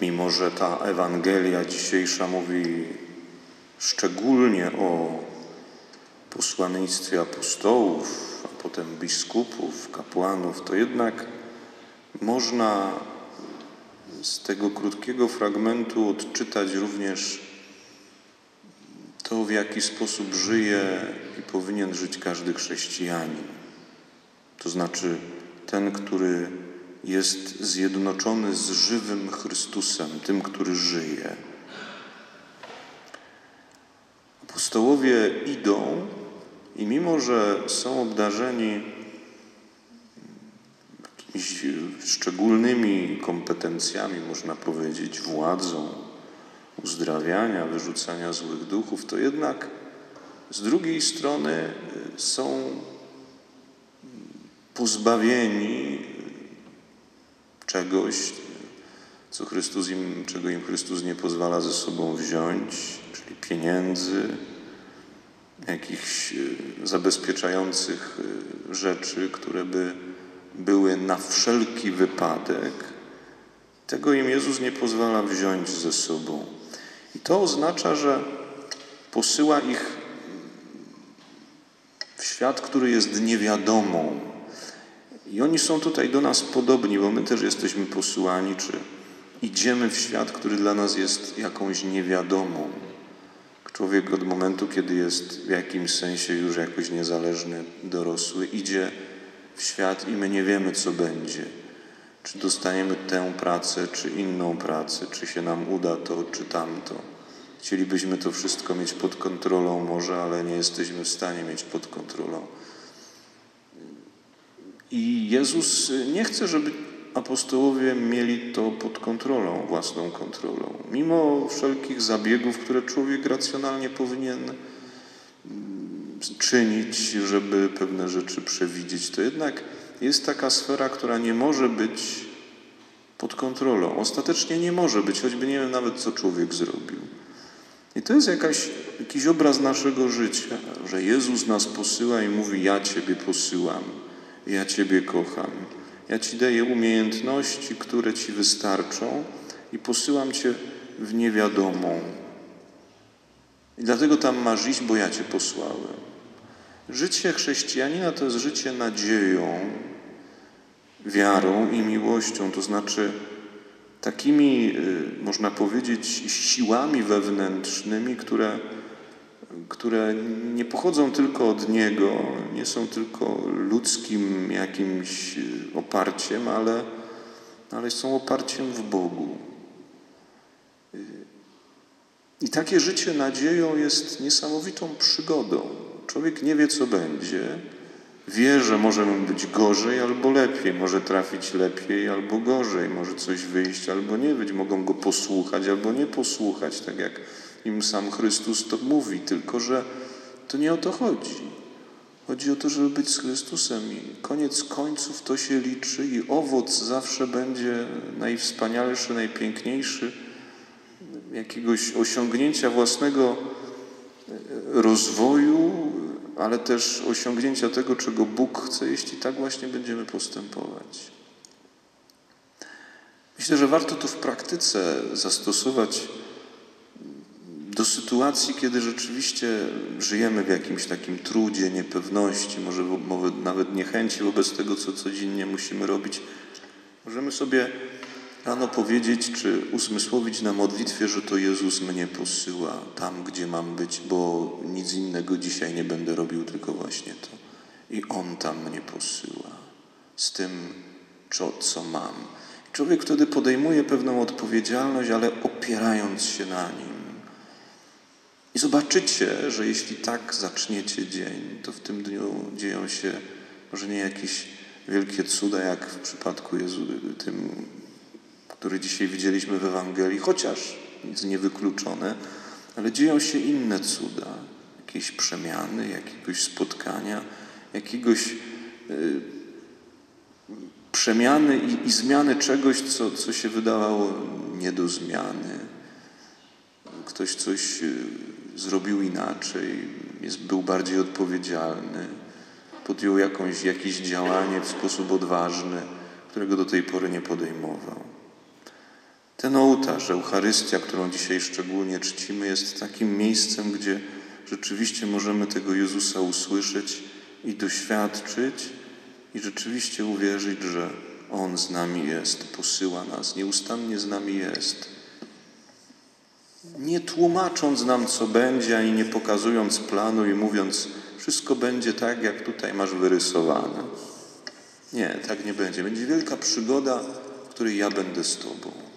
Mimo, że ta Ewangelia dzisiejsza mówi szczególnie o posłannictwie apostołów, a potem biskupów, kapłanów, to jednak można z tego krótkiego fragmentu odczytać również to, w jaki sposób żyje i powinien żyć każdy chrześcijanin. To znaczy ten, który jest zjednoczony z żywym Chrystusem, tym, który żyje. Apostołowie idą i mimo, że są obdarzeni jakimiś szczególnymi kompetencjami, można powiedzieć, władzą, uzdrawiania, wyrzucania złych duchów, to jednak z drugiej strony są pozbawieni czegoś, co Chrystus im, czego im Chrystus nie pozwala ze sobą wziąć, czyli pieniędzy, jakichś e, zabezpieczających e, rzeczy, które by były na wszelki wypadek. Tego im Jezus nie pozwala wziąć ze sobą. I to oznacza, że posyła ich w świat, który jest niewiadomą, i oni są tutaj do nas podobni, bo my też jesteśmy posyłani, czy idziemy w świat, który dla nas jest jakąś niewiadomą. Człowiek od momentu, kiedy jest w jakimś sensie już jakoś niezależny, dorosły, idzie w świat i my nie wiemy, co będzie. Czy dostaniemy tę pracę, czy inną pracę, czy się nam uda to, czy tamto. Chcielibyśmy to wszystko mieć pod kontrolą może, ale nie jesteśmy w stanie mieć pod kontrolą. I Jezus nie chce, żeby apostołowie mieli to pod kontrolą, własną kontrolą. Mimo wszelkich zabiegów, które człowiek racjonalnie powinien mm, czynić, żeby pewne rzeczy przewidzieć, to jednak jest taka sfera, która nie może być pod kontrolą. Ostatecznie nie może być, choćby nie wiem nawet, co człowiek zrobił. I to jest jakaś, jakiś obraz naszego życia, że Jezus nas posyła i mówi: Ja Ciebie posyłam. Ja Ciebie kocham. Ja Ci daję umiejętności, które Ci wystarczą i posyłam Cię w niewiadomą. I dlatego tam masz iść, bo ja Cię posłałem. Życie chrześcijanina to jest życie nadzieją, wiarą i miłością, to znaczy takimi, y, można powiedzieć, siłami wewnętrznymi, które które nie pochodzą tylko od Niego, nie są tylko ludzkim jakimś oparciem, ale, ale są oparciem w Bogu. I takie życie nadzieją jest niesamowitą przygodą. Człowiek nie wie, co będzie. Wie, że może być gorzej albo lepiej, może trafić lepiej albo gorzej, może coś wyjść albo nie być, mogą go posłuchać albo nie posłuchać, tak jak im sam Chrystus to mówi, tylko że to nie o to chodzi. Chodzi o to, żeby być z Chrystusem i koniec końców to się liczy i owoc zawsze będzie najwspanialszy, najpiękniejszy jakiegoś osiągnięcia własnego e, rozwoju, ale też osiągnięcia tego, czego Bóg chce, jeśli tak właśnie będziemy postępować. Myślę, że warto to w praktyce zastosować do sytuacji, kiedy rzeczywiście żyjemy w jakimś takim trudzie, niepewności, może nawet niechęci wobec tego, co codziennie musimy robić, możemy sobie rano powiedzieć, czy uzmysłowić na modlitwie, że to Jezus mnie posyła tam, gdzie mam być, bo nic innego dzisiaj nie będę robił, tylko właśnie to. I On tam mnie posyła z tym, co mam. Człowiek wtedy podejmuje pewną odpowiedzialność, ale opierając się na Nim. I zobaczycie, że jeśli tak zaczniecie dzień, to w tym dniu dzieją się może nie jakieś wielkie cuda, jak w przypadku Jezu, tym, który dzisiaj widzieliśmy w Ewangelii, chociaż nic nie wykluczone, ale dzieją się inne cuda, jakieś przemiany, jakiegoś spotkania, jakiegoś y, przemiany i, i, zmiany czegoś, co, co się wydawało nie do zmiany. Ktoś coś y, zrobił inaczej, jest, był bardziej odpowiedzialny, podjął jakąś, jakieś działanie w sposób odważny, którego do tej pory nie podejmował. Ten ołtarz, Eucharystia, którą dzisiaj szczególnie czcimy, jest takim miejscem, gdzie rzeczywiście możemy tego Jezusa usłyszeć i doświadczyć i rzeczywiście uwierzyć, że On z nami jest, posyła nas, nieustannie z nami jest. Nie tłumacząc nam, co będzie, ani nie pokazując planu i mówiąc, wszystko będzie tak, jak tutaj masz wyrysowane. Nie, tak nie będzie. Będzie wielka przygoda, w której ja będę z Tobą.